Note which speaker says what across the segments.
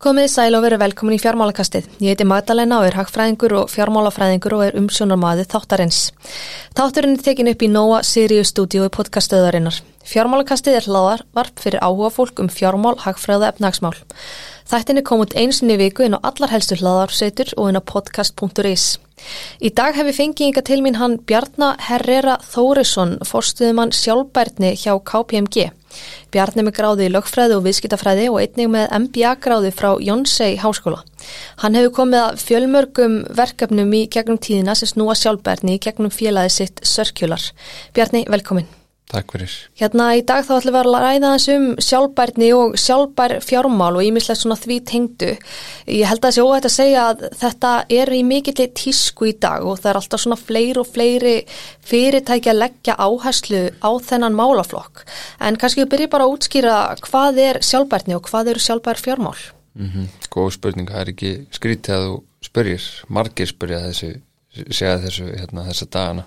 Speaker 1: Komið sæl og veru velkomin í fjármálakastið. Ég heiti Magdalena og er hagfræðingur og fjármálafræðingur og er umsjónarmaði þáttarins. Þátturinn er tekin upp í Nóa Sirius stúdíu í podcastöðarinnar. Fjármálakastið er hlaðar varp fyrir áhuga fólk um fjármál, hagfræða, efnagsmál. Þættinni kom út einsinni viku inn á allar helstu hlaðarsveitur og inn á podcast.is. Í dag hef ég fengið yngar til mín hann Bjarnar Herrera Þórisson, forstuðumann sjálfbærtni hjá KPMG. Bjarni með gráði í lögfræði og viðskiptafræði og einnig með MBA gráði frá Jónsei Háskóla. Hann hefur komið að fjölmörgum verkefnum í gegnum tíðina sem snúa sjálfbærni í gegnum félagi sitt Sörkjular. Bjarni, velkomin.
Speaker 2: Takk fyrir.
Speaker 1: Hérna í dag þá ætlum við að ræða þess um sjálfbærni og sjálfbær fjármál og ímislega svona því tengdu. Ég held að það sé óhægt að segja að þetta er í mikill tísku í dag og það er alltaf svona fleiri og fleiri fyrirtæki að leggja áherslu á þennan málaflokk. En kannski við byrjum bara að útskýra hvað er sjálfbærni og hvað eru sjálfbær fjármál?
Speaker 2: Mm -hmm. Góð spurning, það er ekki skrítið að þú spyrjir, margir spyrja þessu, segja þessu hérna, þessa dagana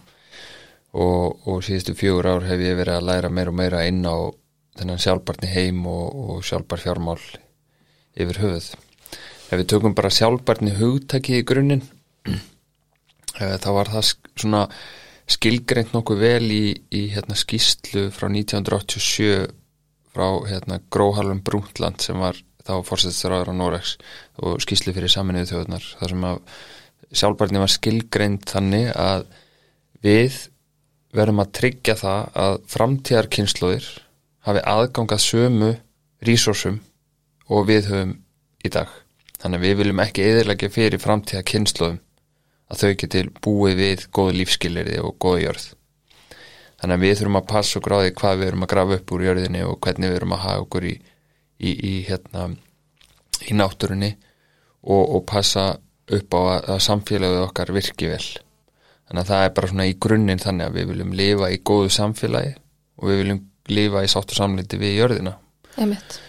Speaker 2: og, og síðustu fjögur ár hef ég verið að læra meira og meira inn á þennan sjálfbarni heim og, og sjálfbar fjármál yfir höfuð. Ef við tökum bara sjálfbarni hugtaki í grunninn eh, þá var það svona skilgreint nokkuð vel í, í hérna, skýslu frá 1987 frá hérna, Gróhalum Brúntland sem var þá fórsettisraður á Norex og skýslu fyrir saminuðu þjóðunar þar sem að sjálfbarni var skilgreint þannig að við verðum að tryggja það að framtíðarkynnslóðir hafi aðgangað sömu resursum og við höfum í dag. Þannig að við viljum ekki eðilegja fyrir framtíðarkynnslóðum að þau geti búið við góð lífskilirði og góð jörð. Þannig að við þurfum að passa á því hvað við erum að grafa upp úr jörðinni og hvernig við erum að hafa okkur í, í, í, hérna, í náttúrunni og, og passa upp á að, að samfélagið okkar virki vel. Þannig að það er bara svona í grunninn þannig að við viljum lifa í góðu samfélagi og við viljum lifa í sáttu samliti við jörðina.
Speaker 1: Einmitt.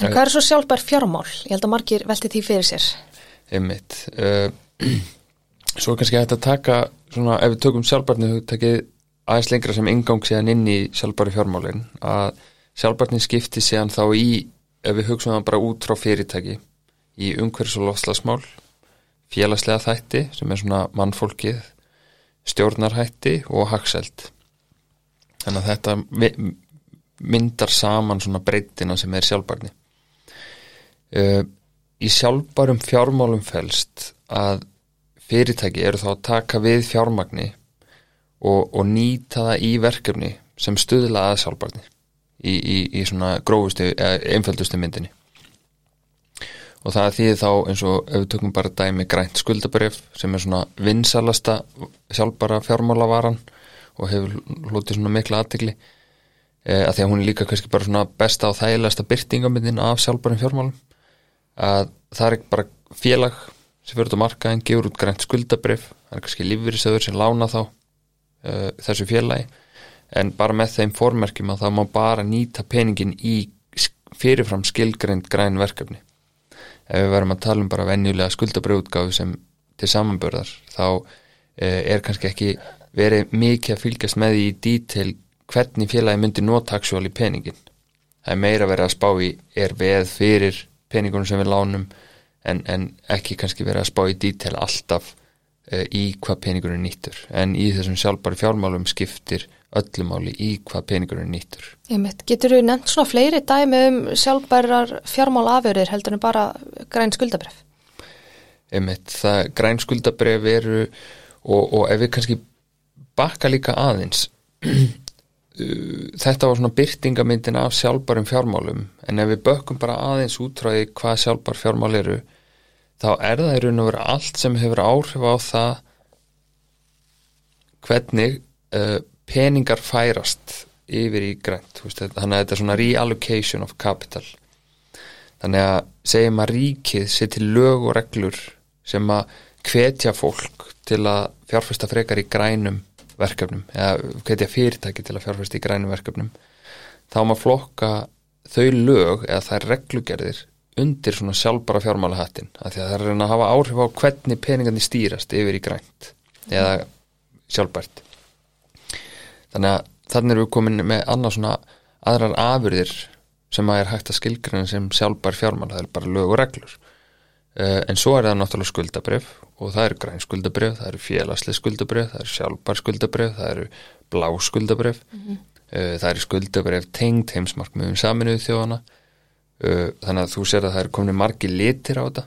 Speaker 1: En hvað er svo sjálfbær fjármál? Ég held að margir velti því fyrir sér.
Speaker 2: Einmitt. Uh, svo kannski að taka svona, ef við tökum sjálfbærni hugtakið aðeins lengra sem ingang séðan inn í sjálfbæri fjármálin að sjálfbærni skipti séðan þá í ef við hugsaum það bara út frá fyrirtæki í umhverfs- og lofslagsmál félagslega þætti sem er svona mannfólkið, stjórnarhætti og hagseld. Þannig að þetta myndar saman svona breytina sem er sjálfbarni. Í sjálfbarum fjármálum fælst að fyrirtæki eru þá að taka við fjármagni og, og nýta það í verkefni sem stuðla að sjálfbarni í, í, í svona grófustu, einföldustu myndinni og það þýðir þá eins og ef við tökum bara dæmi grænt skuldabref sem er svona vinsalasta sjálfbara fjármálavaran og hefur hlutið svona mikla aðtegli e, að því að hún er líka kannski bara svona besta og þægilegasta byrtingamindin af sjálfbarum fjármálum að það er ekki bara félag sem fyrir á markaðin, gefur út grænt skuldabref það er kannski lífyrirsöður sem lána þá e, þessu félagi en bara með þeim formerkjum að það má bara nýta peningin í fyrirfram skilgrænt græn verkefni ef við verðum að tala um bara venjulega skuldabrjóðgáðu sem til samanbörðar þá eh, er kannski ekki verið mikið að fylgjast með í dítil hvernig félagi myndi nota aksjál í peningin. Það er meira verið að spá í er veð fyrir peningunum sem við lánum en, en ekki kannski verið að spá í dítil alltaf e, í hvað peningunum nýttur en í þessum sjálfbæri fjármálum skiptir öllumáli í hvað peningurinn nýttur.
Speaker 1: Einmitt. Getur þú nefnt svona fleiri dæmi um sjálfbærar fjármála afjörðir heldur en bara græn skuldabref?
Speaker 2: Einmitt. Það græn skuldabref eru og, og ef við kannski bakka líka aðeins þetta var svona byrtingamindin af sjálfbærum fjármálum en ef við bökkum bara aðeins útráði hvað sjálfbær fjármál eru þá er það í raun og vera allt sem hefur áhrif á það hvernig uh, peningar færast yfir í grænt þannig að þetta er svona reallocation of capital. Þannig að segjum að ríkið setja lög og reglur sem að hvetja fólk til að fjárfesta frekar í grænum verkefnum eða hvetja fyrirtæki til að fjárfesta í grænum verkefnum þá maður flokka þau lög eða þær reglugerðir undir svona sjálfbara fjármála hattin að því að það er að hafa áhrif á hvernig peningarnir stýrast yfir í grænt eða sjálfbært þannig að þannig erum við komin með annars svona aðrar afurðir sem að er hægt að skilgrina sem sjálfbær fjármál, það er bara lög og reglur. Uh, en svo er það náttúrulega skuldabref og það eru græn skuldabref, það eru félagslega skuldabref, það eru sjálfbær skuldabref það eru blá skuldabref mm -hmm. uh, það eru skuldabref tengd heimsmarkmiðum saminuðu þjóðana uh, þannig að þú sér að það eru komin margi litir á þetta.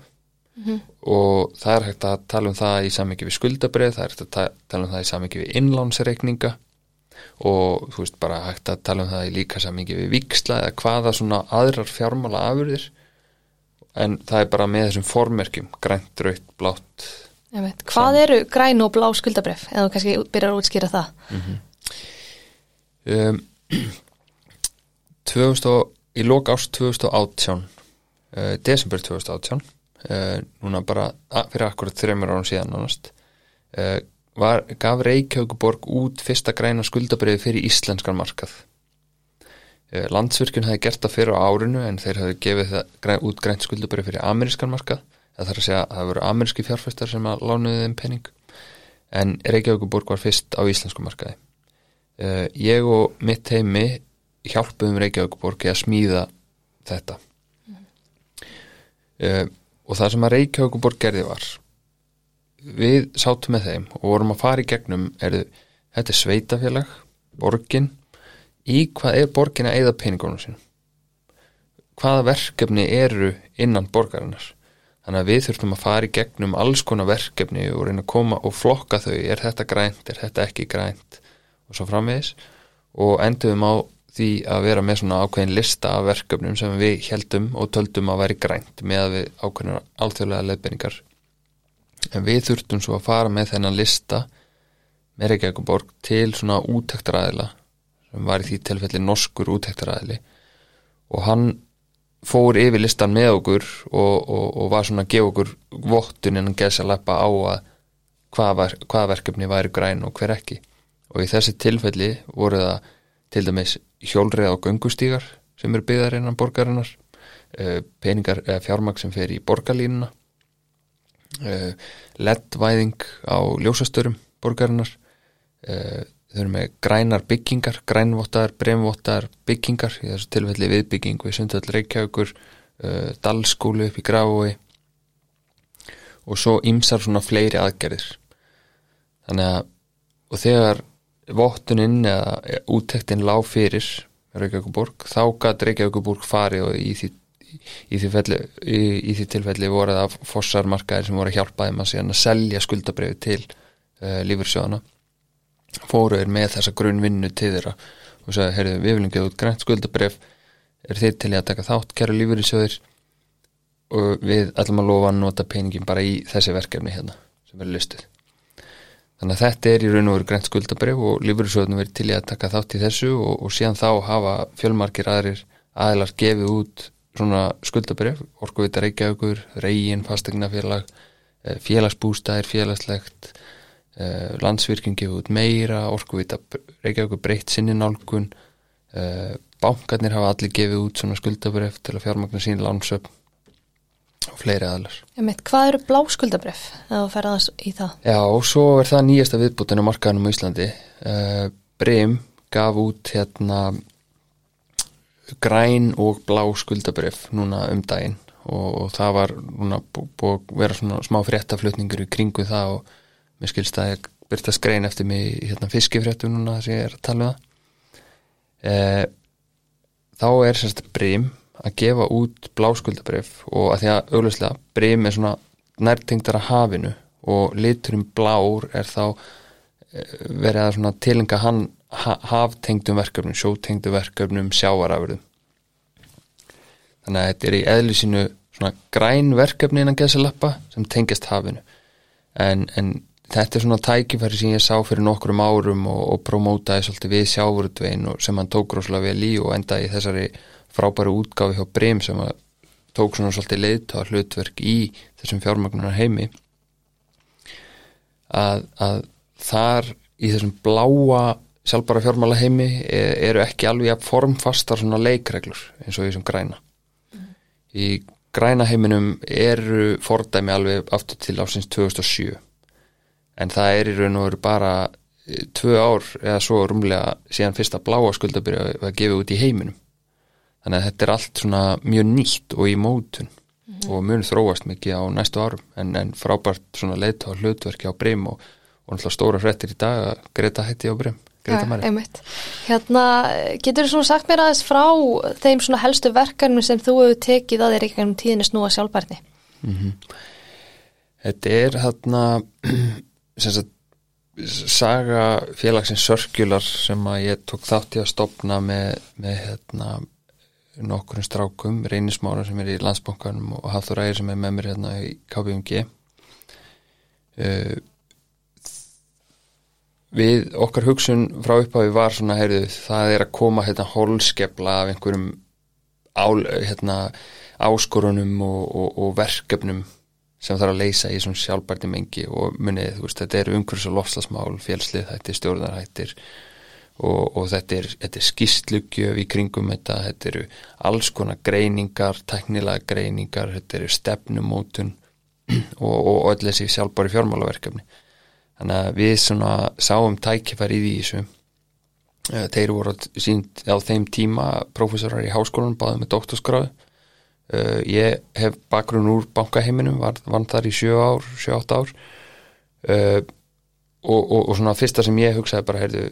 Speaker 2: Mm -hmm. og það er hægt að tala um það í samvikið við skuldabref, það er hægt að tala um það í samvikið við innlánsreikninga og þú veist bara hægt að tala um það í líka samvikið við viksla eða hvaða svona aðrar fjármála afurðir en það er bara með þessum formerkjum grænt, raut, blátt.
Speaker 1: Hvað eru græn og blá skuldabref eða kannski byrjar að útskýra það? Mm -hmm.
Speaker 2: um, 2000, í lók ást 2018 uh, desember 2018 uh, núna bara fyrir akkurat þreymur árum síðan uh, var, gaf Reykjavíkuborg út fyrsta græna skuldabriði fyrir íslenskan markað. Uh, landsvirkjun hefði gert það fyrir á árinu en þeir hefði gefið það út grænt skuldabriði fyrir amerískan markað. Það þarf að segja að það voru ameríski fjárfæstar sem að lánuði þeim penning en Reykjavíkuborg var fyrst á íslensku markaði. Uh, ég og mitt heimi hjálpuðum Reykjavíkuborg að smíða þetta. Mm. og það sem að Reykjavíkuborg gerði var við sátum með þeim og vorum að fara í gegnum er, þetta er sveitafélag borgin. Í hvað er borgin að eigða peningunum sín hvaða verkefni eru innan borgarinnar? Þannig að við þurftum að fara í gegnum alls konar verkefni og reyna að koma og flokka þau er þetta grænt, er þetta ekki grænt? Og svo framvegis. Og endum á því að vera með svona ákveðin lista af verkefnum sem við heldum og töldum að veri grænt með að við ákveðinar alþjóðlega leðbenningar en við þurftum svo að fara með þennan lista með Reykjavíkuborg til svona útæktaræðila sem var í því tilfelli norskur útæktaræðili og hann fór yfir listan með okkur og, og, og var svona að gefa okkur vottun en hann geðs að lappa á að hvaða hvað verkefni væri græn og hver ekki. Og í þessi tilfelli voru það til dæmis hjólrið á göngustígar sem eru byggðar innan borgarinnar eh, peningar eða fjármag sem fer í borgarlínuna. eh, leddvæðing á ljósastörum borgarinnar. Eh, þau eru með grænar byggingar grænvotar, bremvotar byggingar í þessu tilfelli viðbygging við sundall Reykjavíkur dalskólu upp í Grafói og svo ymsar svona fleiri aðgerðir. Þannig að og þegar vottuninn eða úttektinn lág fyrir Reykjavíkuborg þá gæti Reykjavíkuborg farið og í því, í því, felli, í, í því tilfelli voruð af fossarmarkaðir sem voru að hjálpa þeim að síðan að selja skuldabriði til uh, lífursjóðana fóruður með þessa grunnvinnu til þeirra og sagði, heyrðu, við viljum geða út grænt skuldabrif er þið til að taka þátt, kæra lífursjóðir og við ætlum að lofa að nota peningin bara í þessi verkefni hérna sem er listið. Þannig að þetta er í raun og veru grænt skuldabref og lífurinsjóðunum verið til að taka þátt í þessu og, og síðan þá hafa fjölmarkir aðrir aðilar gefið út svona skuldabref, orkuvita reykjaugur, reygin, fastegnafélag, eh, félagsbústæðir, félagslegt, eh, landsvirkjum gefið út meira, orkuvita reykjaugur breytt sinni nálgun, eh, bankarnir hafa allir gefið út svona skuldabref til að fjármagna sín lánsöp og fleiri aðlar.
Speaker 1: Hvað eru bláskuldabref eða ferðast í það?
Speaker 2: Já, og svo er það nýjasta viðbútinu markaðanum í Íslandi. Brim gaf út hérna græn og bláskuldabref núna um daginn og, og það var núna búið að vera svona smá fréttaflutningur í kringu það og mér skilst að ég byrta skrein eftir mig í hérna, fiskifréttu núna að ég er að tala um það. Uh, þá er sérst Brim að gefa út bláskuldabrif og að því að auglustlega brif er svona nærtengdara hafinu og liturinn blár er þá verið að svona tilenga hann haftengdum verkefnum, sjótengdum verkefnum, sjávarafurðum. Þannig að þetta er í eðli sínu svona græn verkefni innan gesalappa sem tengist hafinu. En, en þetta er svona tækifæri sem ég sá fyrir nokkrum árum og, og promótaði svolítið við sjávarudvein og sem hann tók rosalega vel í og endaði þessari frábæru útgáfi hjá Brim sem tók svona svolítið leiðtáðar hlutverk í þessum fjármagnunar heimi að, að þar í þessum bláa sjálfbara fjármála heimi e, eru ekki alveg að formfastar svona leikreglur eins og því sem græna mm. í græna heiminum eru fordæmi alveg aftur til ásins 2007 en það er í raun og veru bara e, tvö ár eða svo rúmlega síðan fyrsta bláa skuldabyrja að gefa út í heiminum þannig að þetta er allt svona mjög nýtt og í mótun og mun þróast mikið á næstu árum en, en frábært svona leita á hlutverki á Brim og, og náttúrulega stóra hrettir í dag að Greta hætti á
Speaker 1: einmitt. Hérna, getur þú svona sagt mér aðeins frá þeim svona helstu verkefnum sem þú hefur tekið að þér ekki um tíðinu snúa sjálfbærni?
Speaker 2: Þetta er þarna sem sagt saga félagsins Sörkjular sem að ég tók þátt í að stopna með, með hérna nokkurinn strákum, reynismára sem er í landsbankanum og Hafþór Ægir sem er með mér hérna í KBMG uh, við okkar hugsun frá upphafi var svona, heyrðu, það er að koma hérna hólskepla af einhverjum ál, hérna, áskorunum og, og, og verkefnum sem þarf að leysa í svona sjálfbærti mengi og munið, þú veist, þetta er umhverfis og lofslagsmál, fjálslið, þetta er stjórnarhættir og, og þetta er, er skýstlugjöf í kringum þetta, þetta eru alls konar greiningar, teknilega greiningar, þetta eru stefnumótun og öll þessi sjálfbæri fjármálaverkefni. Þannig að við svona sáum tækifæri í því þessu. Eh, Þeir voru sínt á þeim tíma prófessorar í háskólanum, báðið með doktorskráðu. Uh, ég hef bakgrunn úr bankaheiminum, var, vann þar í 7 ár, 7-8 ár uh, og, og, og svona fyrsta sem ég hugsaði bara, heyrðu,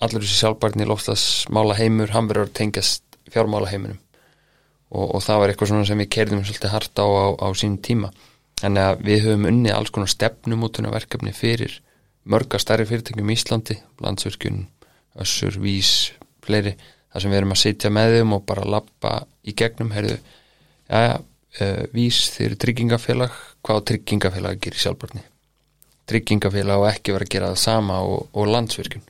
Speaker 2: allir þessi sjálfbærni loftasmála heimur, hann verður að tengjast fjármála heiminum og, og það var eitthvað svona sem við kerðum svolítið hart á á, á sín tíma. Þannig að við höfum unnið alls konar stefnumótuna verkefni fyrir mörga stærri fyrirtækjum í Íslandi, landsverkjun, össur, vís, fleiri, þar sem við erum að sitja með þeim og bara lappa í gegnum, heyrðu, já, já, uh, vís, þeir eru tryggingafélag, hvað tryggingafélag í sjálfbarni? Tryggingafélag og ekki vera að gera það sama og, og landsverkjun,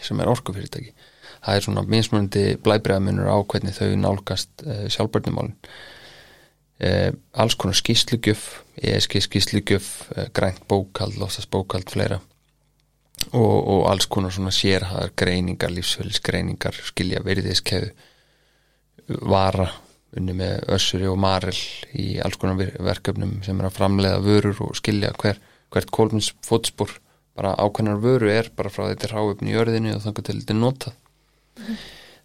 Speaker 2: sem er orkufyrirtæki. Það er svona minsmunandi blæbreðamunur á hvernig þau nálgast uh, sjálfbarnimálinn. Uh, alls konar skýslugjöf, ESG skýslugjöf, uh, grænt bókald, lofstast bókald, fleira. Og, og alls konar svona sérhæðar greiningar, lífsfélisgreiningar skilja verðiskeðu vara unni með össuri og marel í alls konar ver- verkefnum sem er að framleiða vörur og skilja hver, hvert kólmins fótspor bara ákveðnar vöru er bara frá þetta ráöfni í örðinu og þannig til þetta notað.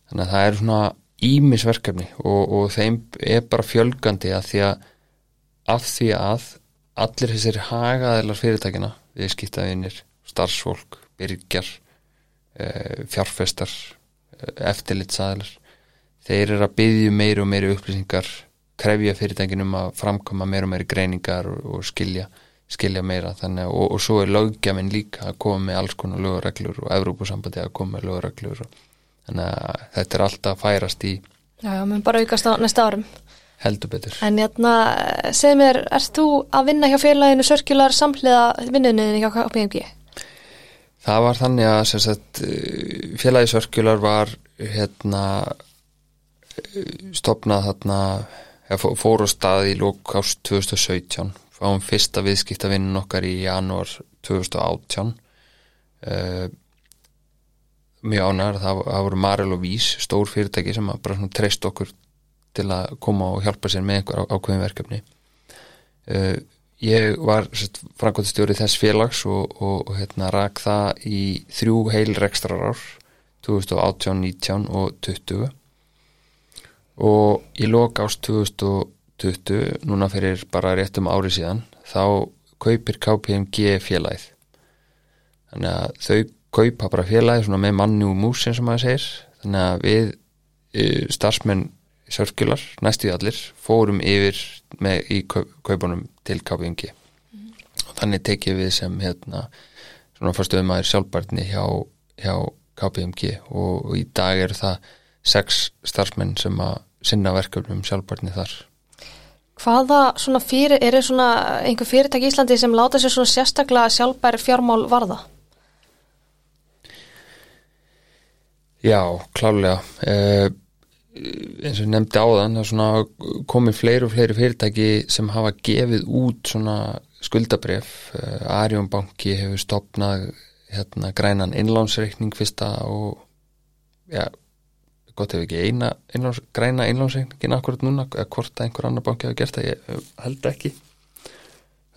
Speaker 2: Þannig að það er svona ímisverkefni og, og þeim er bara fjölgandi að því að af því að allir þessir hagaðilar fyrirtækina við skiptaðinir, starfsfólk byrgjar uh, fjárfestar uh, eftirlitsaðilar þeir eru að byggja meiri og meiri upplýsingar krefja fyrirtækinum að framkoma meiri og meiri greiningar og, og skilja skilja meira. Þannig og, og svo er löggjafinn líka að koma með alls konar lögureglur og Evrópusambandi að koma með lögureglur og þannig að þetta er alltaf færast í
Speaker 1: Já, já, menn bara aukast á næsta árum.
Speaker 2: heldur betur
Speaker 1: En hérna, segð mér, ert þú að vinna hjá félaginu Sörkjular samhliða vinnuninni hjá KPMG?
Speaker 2: Það var þannig að sagt, félagi Sörkjular var hérna stopnað þarna fór á stað í lók ást 2017 fáum fyrsta viðskiptavinnun okkar í janúar 2018 uh, mjög ánægur það, það voru Marel og Vís stór fyrirtæki sem bara svona treyst okkur til að koma og hjálpa sér með einhver ákveðin verkefni. Uh, ég var framkvæmstjóri þess félags og, og, og hérna rak það í þrjú heil rekstrar ár 2018, 19 og 20 og í lok ást 2020 núna fyrir bara réttum ári síðan þá kaupir KPMG félagið. Þannig að þau kaupa bara félagið svona með manni og mús eins og maður segir. Þannig að við uh, starfsmenn sörkjular, næstu allir fórum yfir með, í kaup, kaupunum til KPMG og þannig tekið við sem hérna svona fórstöðum aðeir sjálfbarni hjá, hjá KPMG og, og í dag eru það sex starfsmenn sem að sinna verkefnum sjálfbarni þar.
Speaker 1: Hvaða svona fyrir, eru svona einhver fyrirtæki í Íslandi sem láta sér svona sérstaklega sjálfbæri fjármál varða?
Speaker 2: Já, klálega uh, eins og nefndi áðan það komið fleiri og fleiri fyrirtæki sem hafa gefið út skuldabref uh, Arjón banki hefur stopnað hérna grænan innlánsreikning fyrsta og já, gott ef ekki eina innláns, græna innlánsreikningin akkurat núna eða hvort að einhver annar banki hafa gert það ég eh, held ekki.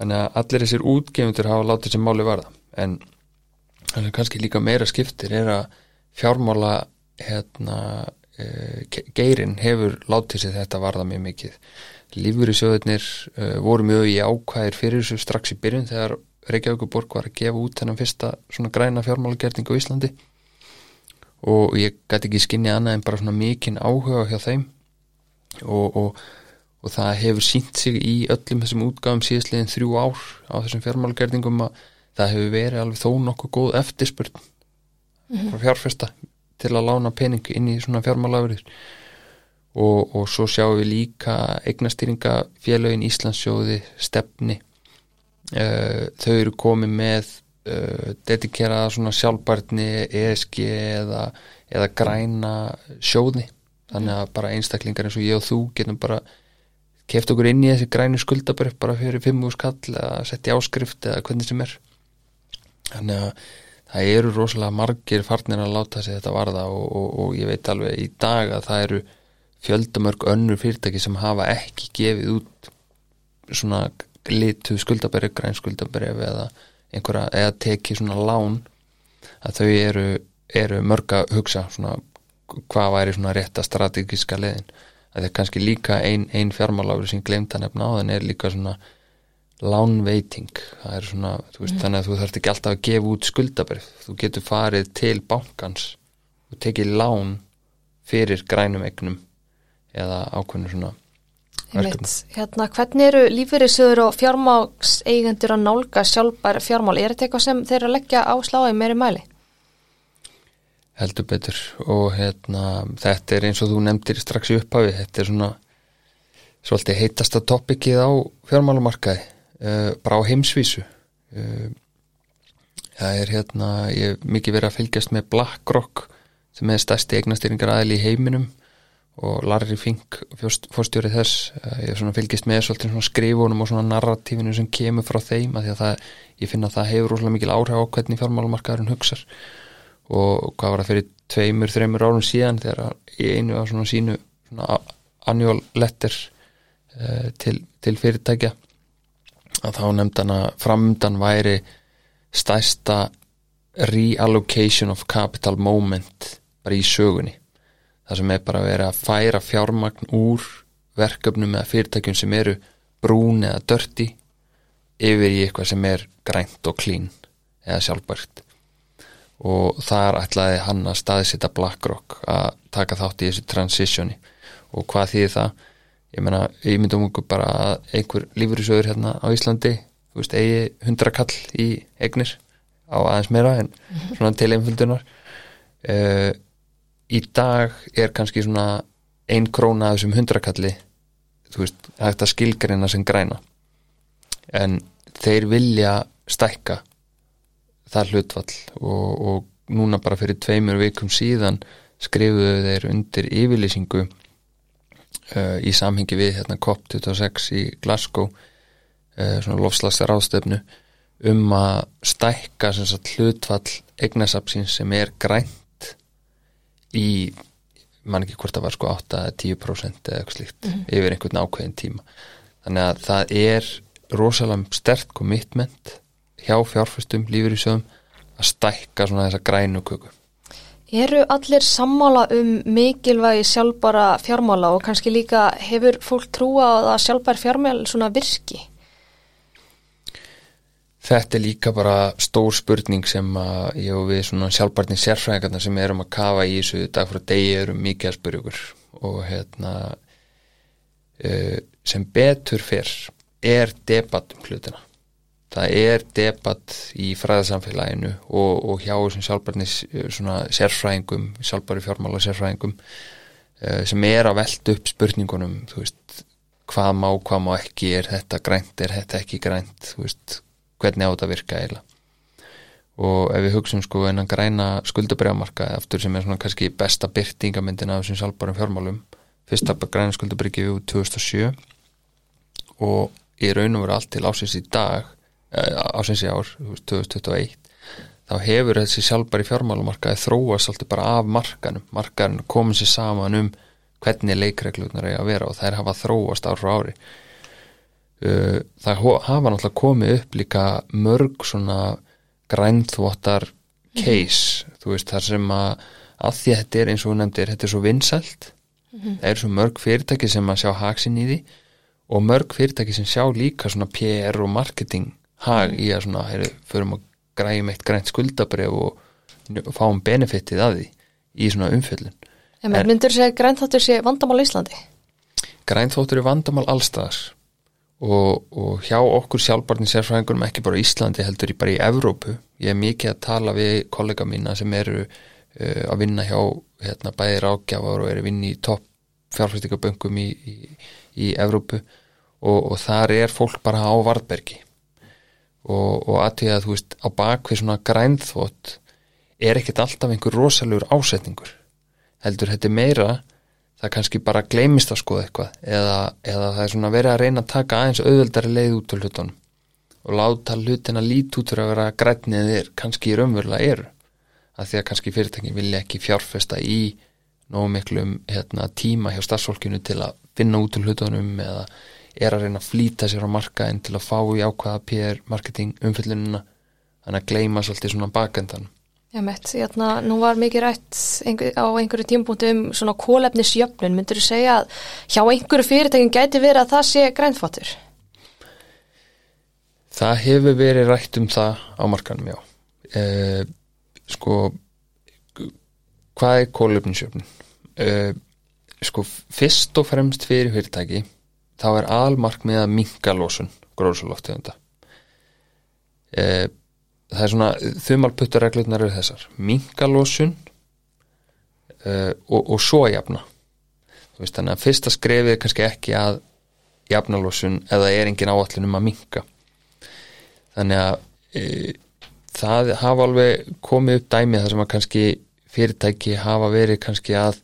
Speaker 2: Þannig að allir þessir útgefundur hafa látið sem máli varða. En kannski líka meira skiptir er að fjármála hérna, uh, geirin hefur látið sér þetta varða mjög mikið. Lífverðisjóðunir uh, voru mjög í ákvæðir fyrir þessu strax í byrjun þegar Reykjavíkuborg var að gefa út þennan fyrsta svona græna fjármálagerning á Íslandi. Og ég gæti ekki skinni annað en bara svona mikinn áhuga hjá þeim. Og, og, og það hefur sínt sig í öllum þessum útgáðum síðastliðin þrjú ár á þessum fjármálagerðingum að það hefur verið alveg þó nokkuð góð eftirspurn. Frá fjárfesta til að lána pening inn í svona fjármálafurðir og, og svo sjáum við líka eignastýringa félögin Íslandsjóði stefni uh, þau eru komið með uh, dedikerað svona sjálfbarni ESG eða, eða græna sjóði. Þannig að bara einstaklingar eins og ég og þú getum bara keft okkur inn í þessi grænu skuldabröf bara fyrir fimm úr skall eða setja áskrift eða hvernig sem er. Þannig að það eru rosalega margir farnir að láta sig þetta varða og, og, og ég veit alveg í dag að það eru fjöldamörg önnur fyrirtæki sem hafa ekki gefið út svona litu skuldaberið, græn skuldaberið eða einhverja, eða tekið svona lán að þau eru, eru mörg að hugsa svona hvað væri svona rétta strategíska leðin að það er kannski líka einn ein fjármáláður sem glemt að nefna á þann er líka svona lánveiting það er svona, veist, mm. þannig að þú þarfst ekki alltaf að gefa út skuldabrif þú getur farið til bankans og tekið lán fyrir grænum egnum eða ákveðinu svona.
Speaker 1: Hérna, hvernig eru lífyrirsöður og fjármákseigendur að nálga sjálfbæra fjármál? Er þetta eitthvað sem þeir eru að leggja á sláði meiri mæli?
Speaker 2: Heldur betur og hérna, þetta er eins og þú nefndir strax í upphafi, þetta er svona svolítið heitasta topikið á fjármálumarkaði uh, bara á heimsvísu. Uh, það er hérna ég hef mikið verið að fylgjast með BlackRock sem er stærsti eignastýringar aðil í heiminum og Larry Fink fórstjórið þess. Uh, ég fylgjast með svolítið skrifunum og narratífinu sem kemur frá þeim að því að það, ég finna að það hefur rosalega mikil áhrif á hvernig fjármálumarkaðurinn hugsar. Og hvað var það fyrir tveimur, þreimur árum síðan þegar einu á svona sínu annual letter uh, til, til fyrirtækja að þá nefndan að framöndan væri stæsta reallocation of capital moment bara í sögunni. Það sem er bara að vera að færa fjármagn úr verkefnum eða fyrirtækjum sem eru brún eða dörti yfir í eitthvað sem er grænt og klín eða sjálfbært. Og þar ætlaði hann að staðsita BlackRock að taka þátt í þessu transitioni. Og hvað þýðir það ég meina, ég myndum okkur bara að einhver lífyrísöður hérna á Íslandi þú veist, eigi hundra kall í egnir á aðeins meira en mhm. svona til einföldunar uh, í dag er kannski svona ein króna af þessum hundra kalli þú veist, hægt að skilgarina sem græna en þeir vilja stækka það hlutfall og, og núna bara fyrir tveimur vikum síðan skrifuðu þeir undir yfirlýsingu uh, í samhengi við hérna, COP26 í Glasgow uh, svona lofslagstar ástöfnu um að stækka sagt, hlutfall eignasapsins sem er grænt í mann ekki hvort það var sko 8-10% eða eitthvað slíkt mm -hmm. yfir einhvern ákveðin tíma þannig að það er rosalega stert commitment hjá fjárfæstum lífur í sögum að stækka svona þessa grænu köku
Speaker 1: Eru allir sammála um mikilvægi sjálfbara fjármála og kannski líka hefur fólk trúa að sjálfbær fjármál svona virki?
Speaker 2: Þetta er líka bara stór spurning sem að ég og við svona sjálfbarni sérfræðingarna sem erum að kafa í þessu dag frá degi erum mikið að spyrja okkur og hérna uh, sem betur fyrr er debatt um hlutina það er debatt í fræðarsamfélaginu og, og hjá þessum sjálfbarnis svona sérfræðingum, sjálfbari fjármála sérfræðingum uh, sem er að velta upp spurningunum veist, hvað má, hvað má ekki er þetta grænt, er þetta ekki grænt veist, hvernig á þetta virka eiginlega? Og ef við hugsun sko einan græna skuldabriðamarka eftir sem er svona kannski besta byrtingamindin af þessum sjálfbarum fjármálum fyrsta græna skuldabrið gefið úr 2007 og í raun og veru allt til ásins í dag Eh, ásins í ár, 2021 þá hefur þessi sjálfbæri fjármálumarkaði þróast alltaf bara af markanum. Markanum komið sér saman um hvernig leikreglunar er að vera og þær hafa þróast ár frá ári. Eh, það hafa náttúrulega komið upp líka mörg svona grænþvottar case, mm -hmm. þú veist, þar sem að að því að þetta er eins og nefndir, þetta er svo vinsælt. Það eru svo mörg fyrirtæki sem að sjá haksinn í því og mörg fyrirtæki sem sjá líka svona PR og marketing hag í að svona, heyrðu, förum að græjum eitt grænt skuldabref og fáum benefitið að því í svona umfjöllun.
Speaker 1: En myndur þú segja að grænþáttur sé vandamál Íslandi?
Speaker 2: Grænþóttur er vandamál allstaðar og, og hjá okkur sjálfbarni sérfræðingurum ekki bara Íslandi heldur í bara í Evrópu. Ég er mikið að tala við kollega mína sem eru uh, að vinna hjá hérna, bæði rákjafar og eru að vinna í topp fjárfæstingaböngum í, í, í Evrópu og, og þar er fólk bara á varðbergi og, og að því að þú veist á bakvið svona grænþvott er ekkert alltaf einhver rosalegur ásetningur. Heldur þetta er meira það kannski bara gleymist að skoða eitthvað eða, eða það er svona verið að reyna að taka aðeins auðveldari leið út úr hlutunum og láta hlutina lít út úr að vera grænni eða þeir kannski raunverulega eru. Að því að kannski fyrirtækin vilja ekki fjárfesta í nógu miklum hérna, tíma hjá starfsfólkinu til að finna út úr hlutunum eða er að reyna að flýta sér á markaðin til að fá í ákvaða PR marketing umfyllunina þannig að gleyma svolítið svona bakendan
Speaker 1: Já, mitt, hérna, nú var mikið rætt einhver, á einhverju tímpúntu um svona kólefnisjöfnun, myndur þú segja að hjá einhverju fyrirtækin gæti verið að það sé grænþvottur?
Speaker 2: Það hefur verið rætt um það á markanum, já. Eh, sko, hvað er kólöfninsjöfnun? Eh, sko, fyrst og fremst fyrir fyrirtæki, þá er almarkmið að minka losun gróðsaloftegunda. Eh, það er svona, þumalputturreglurnar eru þessar. Minka losun eh, og, og svo jafna. Veist, þannig að fyrsta skrefið er kannski ekki að jafna losun eða er engin áallin um að minka þannig að e, það hafa alveg komið upp dæmið þar sem að kannski fyrirtæki hafa verið kannski að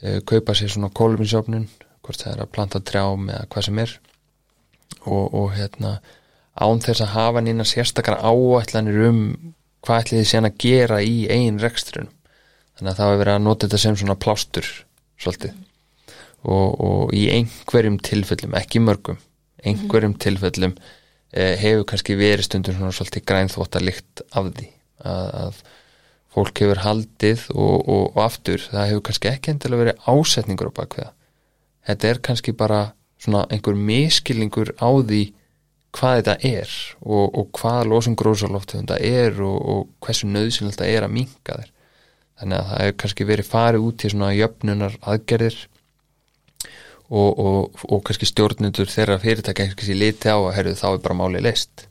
Speaker 2: e, kaupa sér svona kóluminsjófnun hvort það er að planta trjám eða hvað sem er. Og, og hérna án þess að hafa nýna sérstakar áætlanir um hvað ætli þið síðan að gera í einn rekstrun þannig að það hefur verið að nota þetta sem svona plástur svolítið. Og, og í einhverjum tilfellum, ekki mörgum einhverjum tilfellum eh, hefur kannski verið stundum svona svolítið grænþvóttalikt af því að, að fólk hefur haldið og, og, og aftur það hefur kannski ekki endilega verið ásetningur á bakveða þetta er kannski bara svona einhver miskilningur á því hvað þetta er og, og hvað losum grósaloftegunda er og, og hversu nöðsynlegt það er að minka þér þannig að það hefur kannski verið farið út í svona jöfnunar aðgerðir og, og, og kannski stjórnendur þeirra fyrirtækja kannski liti á að herðu þá er bara málið leist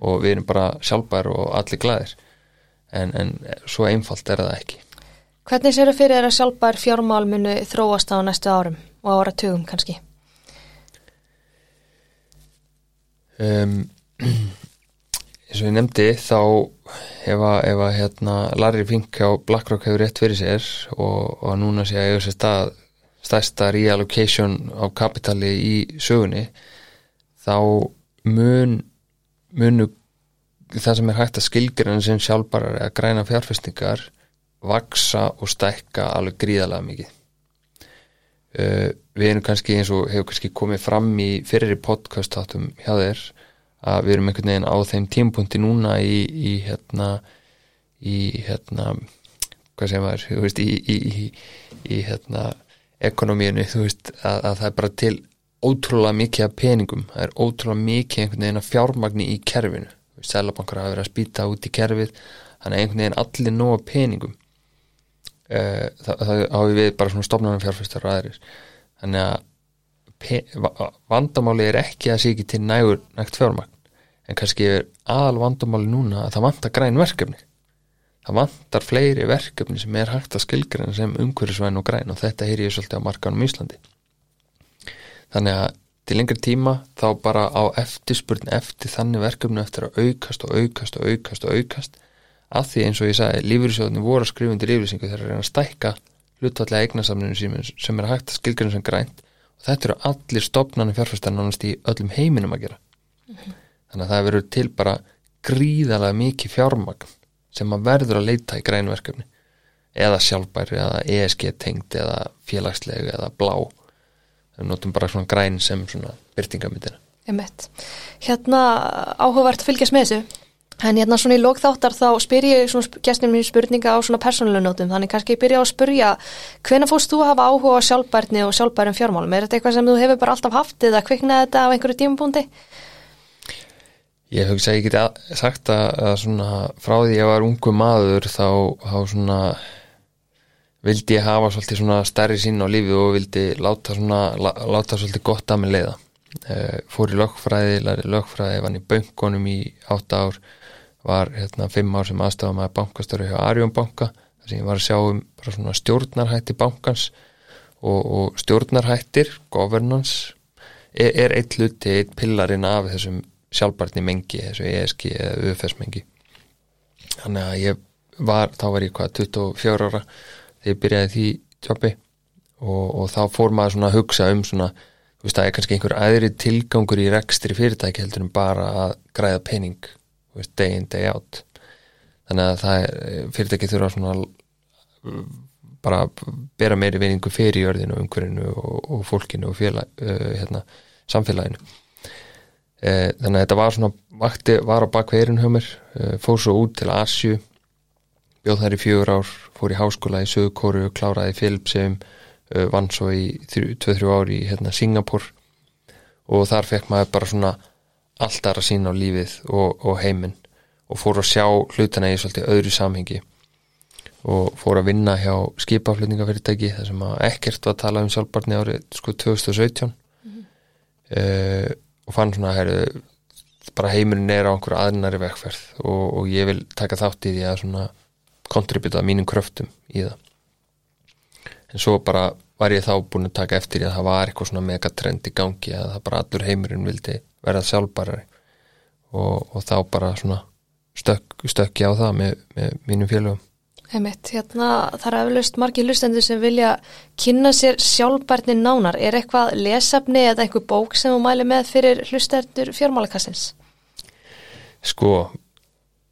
Speaker 2: og við erum bara sjálfbær og allir glæðir en, en svo einfalt er það ekki.
Speaker 1: Hvernig sér það fyrir að sjálfbær fjármál munu þróast á næstu árum og ára tugum kannski?
Speaker 2: um, eins og ég nefndi þá ef að, ef að hérna, Larry Fink á BlackRock hefur rétt fyrir sér og, og núna sé að eiga sér stað stærsta reallocation á kapitali í sögunni þá mun munu það sem er hægt að skilgjörna sem sjálfbarar eða græna fjárfestingar vaksa og stækka alveg gríðalega mikið uh, við erum kannski eins og hefur kannski komið fram í fyrir podcast átum hjá þér að við erum einhvern veginn á þeim tímpunkti núna í, í hérna í hérna hvað sem var, þú veist, í, í, í, hérna ekonomíinu, þú veist, að, að það er bara til ótrúlega mikið af peningum það er ótrúlega mikið einhvern veginn af fjármagni í kerfinu, selabankar hafa verið að spýta út í kerfið, þannig einhvern veginn allir nóga peningum það, það hafi við bara svona stofnarnar fjárfæstar og aðrir. Þannig að vandamáli er ekki að sé ekki til nægur nægt fjármagn, en kannski er aðal vandamáli núna að það vantar græn verkefni. Það vantar fleiri verkefni sem er hægt að skilgræna sem umhverfisvæn og græn og þetta heyri ég svolítið á markanum Íslandi. Þannig að til lengri tíma þá bara á eftirspurn eftir þannig verkefni eftir að aukast og aukast og aukast og aukast af því eins og ég sagði, lífyrirsjóðinni voru að skrifa undir yfirlýsingu þegar að reyna að stækka hlutvallega eignasamninu sem er hægt að skilgræna sem grænt. Og þetta eru allir stopnarnir fjárfæstar nánast í öllum heiminum að gera. Þannig að það verður til bara gríðalega mikið fjármagn sem að verður að leita í grænverkefni eða sjálfbæri eða ESG tengd eða félagsleg eða blá. Við notum bara svona græn sem svona byrtingamindina
Speaker 1: Emmett. Hérna áhugavert að fylgjast með þessu En hérna svona í lókþáttar þá spyr ég svona gæstum mér spurninga á svona persónulega nótum þannig kannski ég byrja á að spurja hvena fórst þú að hafa áhuga á sjálfbærni og sjálfbærum fjármálum? Er þetta eitthvað sem þú hefur bara alltaf haft eða kviknaði þetta á einhverju tímabúndi?
Speaker 2: Ég hugsa að ég geti sagt að svona frá því ég var ungu maður þá, þá svona vildi ég hafa svolítið svona stærri sín á lífi og vildi láta svona láta svolítið gott að mig leiða. Uh, fór í lögfræði, læri lögfræði, vann í böngunum í átta ár var hérna fimm ár sem aðstafum að bankastöru hjá Arjón banka þar sem ég var að sjá um bara svona stjórnarhætti bankans og, og stjórnarhættir, governance er, er eitt hluti, eitt pillarinn af þessum sjálfbarni mengi þessu ESG eða UFS mengi. Þannig að ég var þá var ég hvað 24 ára þegar ég byrjaði því tjópi og, og þá fór maður svona að hugsa um svona veist það er kannski einhver aðri tilgangur í rekstri fyrirtæki heldur en bara að græða pening veist, day in, day out. Þannig að það er fyrirtæki þurfa svona bara bera meiri vinningu fyrir jörðinu, umhverfinu og, og fólkinu og félag, uh, hérna, samfélaginu. Uh, þannig að þetta var svona vakti, var á bakveirin hjá mér uh, fór svo út til Asju bjóð þær í fjögur ár fór í háskóla í Söðukóru og kláraði Philipsheim vann svo í 2-3 ári í hérna, Singapur og þar fekk maður bara svona alltaf að sína á lífið og, og heiminn. Og fór að sjá hlutana í svolítið öðru samhengi. Og fór að vinna hjá skipaflutningafyrirtæki þar sem að ekkert var að tala um sjálfbarni árið sko 2017 mm -hmm. uh, og fann svona heru, bara heimurinn er á einhverju aðnari vekkferð og, og ég vil taka þátt í því að kontributa mínum kröftum í það en svo bara var ég þá búin að taka eftir að það var eitthvað svona megatrend í gangi að það bara allur heimurinn vildi verða sjálfbarari og, og þá bara svona stök, stökki á það með, með mínum félögum
Speaker 1: Einmitt, hérna, það er aflust margir hlustendur sem vilja kynna sér sjálfbærni nánar. Er eitthvað lesafni eða einhver bók sem þú mæli með fyrir hlustendur fjármálakassins?
Speaker 2: Sko,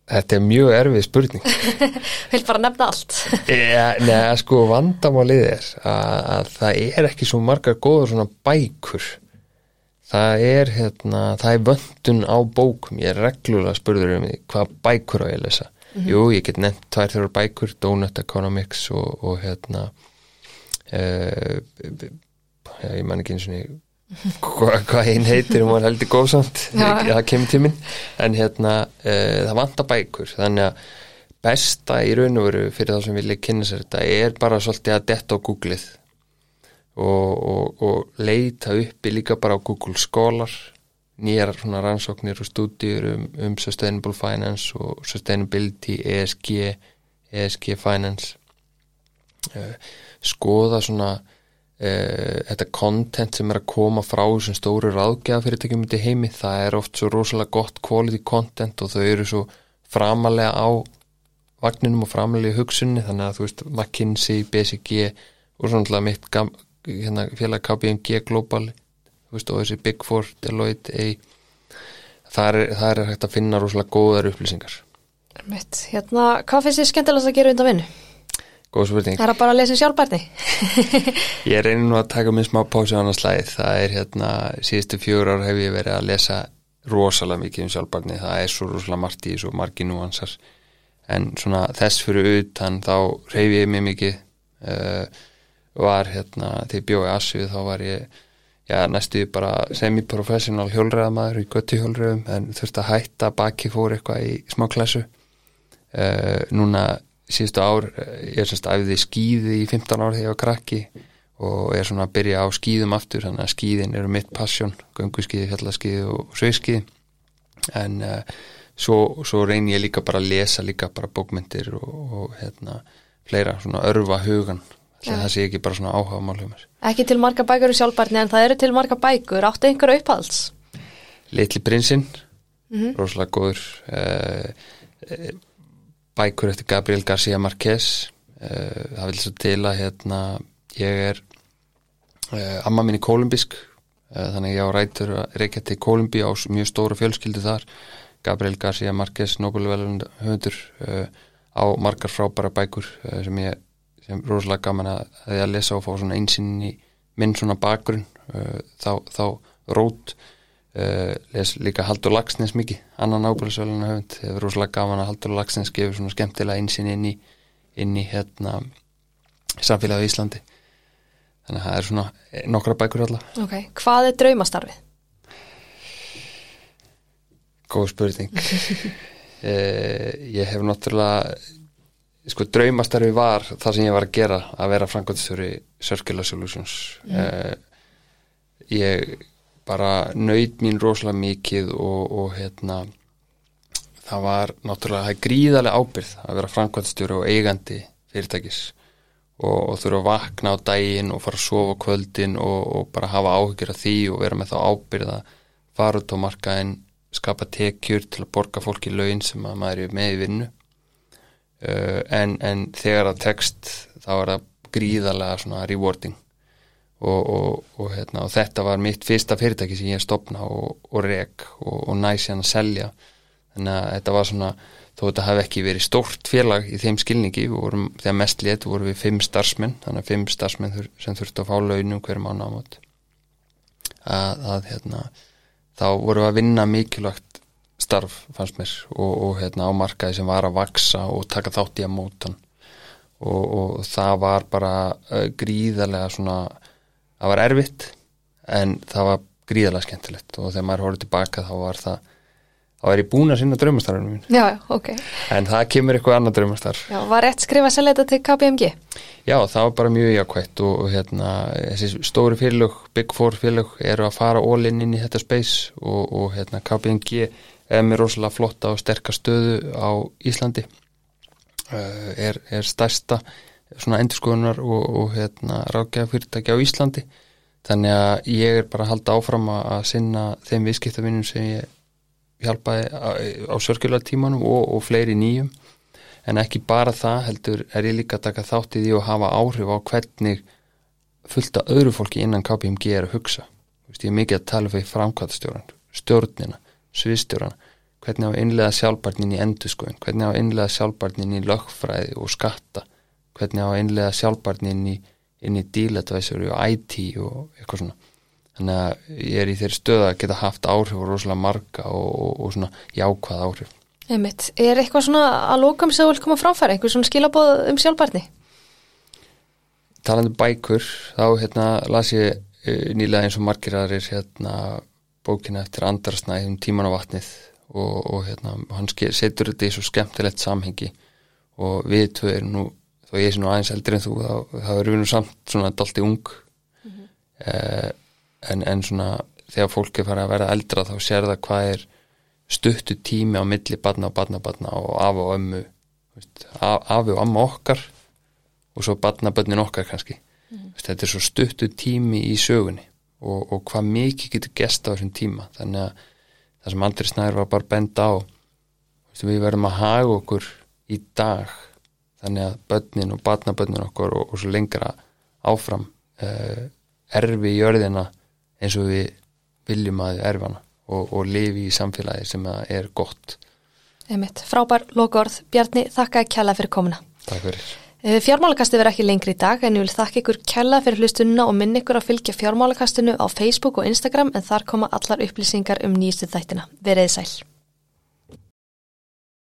Speaker 2: þetta er mjög erfið spurning.
Speaker 1: Vil bara nefna allt.
Speaker 2: neða, sko, vandamálið er að, að það er ekki svo margar góður svona bækur það er hérna, það er vöndun á bókum, ég er reglulega spurður um því hvað bækur á ég að lesa mm -hmm. jú, ég get nefnt tvær þjóður bækur Donut Economics og, og hérna uh, ég man ekki eins og hvað hva einn heitir og maður heldur góðsamt það kemur tíminn en hérna, uh, það vantar bækur þannig að besta í raun og veru fyrir þá sem vilja kynna sér þetta er bara svolítið að detta á googlið og, og, og leita uppi líka bara á Google Scholar nýjar svona rannsóknir og stúdíur um, um Sustainable Finance og Sustainability, ESG ESG Finance. Uh, skoða svona þetta content sem er að koma frá þessum stóru ráðgjafafyrirtækjum út í heimi, það er oft svo rosalega gott quality content og þau eru svo framalega á vagninum og framalega í hugsunni, þannig að þú veist McKinsey, BCG og svona mitt hérna, félag KPMG Global veist, og þessi Big Four, Deloitte A, það er, það er hægt að finna rosalega góðar upplýsingar.
Speaker 1: Mitt, hérna, hvað finnst þið skemmtilegast að gera undan vinnu?
Speaker 2: Góð spurning.
Speaker 1: Það er bara að lesa sjálfbærni.
Speaker 2: Ég reynir nú að taka minn smá pási á annars slæð það er hérna, síðustu fjögur ár hef ég verið að lesa rosalega mikið um sjálfbærni. Það er svo rosalega margt í svo margi núansar. En svona þess fyrir utan þá reyf ég mig mikið. Uh, var hérna, þegar ég bjóði Asju þá var ég já, næstu bara semi-professional hjólreðamæður í götti hjólreðum en þurfti að hætta baki fór eitthvað í smá klassu. Uh, núna síðustu ár ég er sérst æfði skýði í 15 ár þegar ég var krakki og er svona að byrja á skýðum aftur þannig að skýðin eru mitt passion gönguskýði, fjallaskýði og sveiskýði en uh, svo, svo reynir ég líka bara að lesa líka bara bókmyndir og, og hérna fleira svona örfa hugan ja. það sé ekki bara svona áhuga mál hjá mér
Speaker 1: Ekki til marga bækur í sjálfbarni en það eru til marga bækur, áttu einhverju upphalds?
Speaker 2: Litli prinsinn mm -hmm. rosalega góður uh, bækur eftir Gabriel García Márquez uh, það vil svo til að hérna, ég er uh, amma mín í Kolumbísk þannig ég á rætur að reykja til Kolumbí á mjög stóra fjölskyldu þar. Gabriel García Márquez Nobelvelun höfundur á margar frábæra bækur sem ég sem er rosalega gaman að, að, að lesa og fá svona einsinn í minn svona bakgrunn þá, þá rót uh, les líka Haldur Lagsnes mikið, annan ábæðisvöluna höfund. Hefur rosalega gaman að Haldur Lagsnes gefur svona skemmtilega einsinn inn í inn í hérna samfélagi á Íslandi. Þannig að það er svona nokkra bækur allar.
Speaker 1: Ok, hvað er draumastarfið?
Speaker 2: Góð spurning. Eh, Ég hef náttúrulega sko draumastarfi var það sem ég var að gera að vera framkvæmstjóri Circular Solutions. Eh, ég bara nöyð mín rosalega mikið og, og hérna það var náttúrulega það er gríðarlega ábyrð að vera framkvæmstjóri og eigandi fyrirtækis. Og, og þurfa að vakna á daginn og fara að sofa kvöldin og, og bara hafa áhyggjur af því og vera með þá ábyrð að fara út á markaðin skapa tekjur til að borga fólki laun sem að maður er með í vinnu. Uh, en, en þegar það tekst þá er það gríðarlega svona rewarding og, og, og, hérna, og þetta var mitt fyrsta fyrirtæki sem ég stopna og reg og næs hérna að selja. Þannig að þetta var svona þó þetta hafi ekki verið stórt félag í þeim skilningi vorum, þegar mest létt vorum við fimm starfsmenn þannig að fimm starfsmenn sem þurftu að fá launum hverjum ána ámot að, að hérna þá vorum við að vinna mikilvægt starf fannst mér og, hérna á markaði sem var að vaksa og taka þátt í að mótan og, það var bara uh, gríðarlega svona það var erfitt en það var gríðarlega skemmtilegt og þegar maður horfður tilbaka þá var það þá er ég búin að sinna draumastarfinu mín
Speaker 1: Já, ok.
Speaker 2: en það kemur eitthvað annað draumastarf
Speaker 1: Já, var rétt skrifa þetta til KPMG?
Speaker 2: Já, það var bara mjög jákvægt og, og hérna, þessi stóri félög Big Four félög eru að fara all-in inn í þetta space og, og hérna KPMG er með rosalega flotta og sterkast stöðu á Íslandi uh, er, er stærsta svona endurskoðunar og, og hérna rákjaða fyrirtæki á Íslandi. Þannig að ég er bara að halda áfram að sinna þeim viðskiptavinnum sem ég hjálpaði á, á sörkjulartímanum og, og fleiri nýjum. En ekki bara það heldur er ég líka að taka þátt í því og hafa áhrif á hvernig fullta öðru fólki innan KPMG er að hugsa. Vist, ég er mikið að tala fyrir framkvæmstjóran stjórnina, sviðstjóran hvernig á að innlega sjálfbarnin í endurskoðun? Hvernig á að innlega sjálfbarnin í lögfræði og skatta hvernig á að innlega sjálfbarnin í, inn í díladvæsur og IT og eitthvað svona þannig að ég er í þeirri stöð að geta haft áhrif og rosalega marga og, og, og svona jákvæð áhrif
Speaker 1: Einmitt. Er eitthvað svona að lókam sem þú vil koma fráfæra, einhver svona skilabóð um sjálfbarni?
Speaker 2: Talandi um bækur, þá hérna las ég uh, nýlega eins og margir aðrir hérna bókina eftir andrasnæð um tíman á vatnið og, og hérna hann setur þetta í svo skemmtilegt samhengi og við erum nú, þó ég sé nú aðeins eldri en þú, þá, þá erum við nú samt svona dalti ung mm -hmm. uh, en, en svona þegar fólk er farið að vera eldra þá sér það hvað er stuttu tími á milli badna og badna og badna og af og ömmu veist, af, afi og amma okkar og svo badna badnin okkar kannski mm. veist, þetta er svo stuttu tími í sögunni og, og hvað mikið getur gesta á þessum tíma þannig að það sem Andri Snær var bara bend á veist, við verðum að haga okkur í dag þannig að badnin og badna badnin okkar og, og svo lengra áfram uh, erfi í jörðina eins og við viljum að erfana og, og lifi í samfélagi sem er gott.
Speaker 1: Einmitt. Frábær lokaord. Bjarni, þakka kjalla fyrir komuna.
Speaker 2: Takk fyrir.
Speaker 1: Eh, fjármálakasti verður ekki lengri í dag en ég vil þakka ykkur kjalla fyrir hlustununa og minn ykkur að fylgja fjármálakastinu á Facebook og Instagram en þar koma allar upplýsingar um nýjastu þættina. Verðið sæl.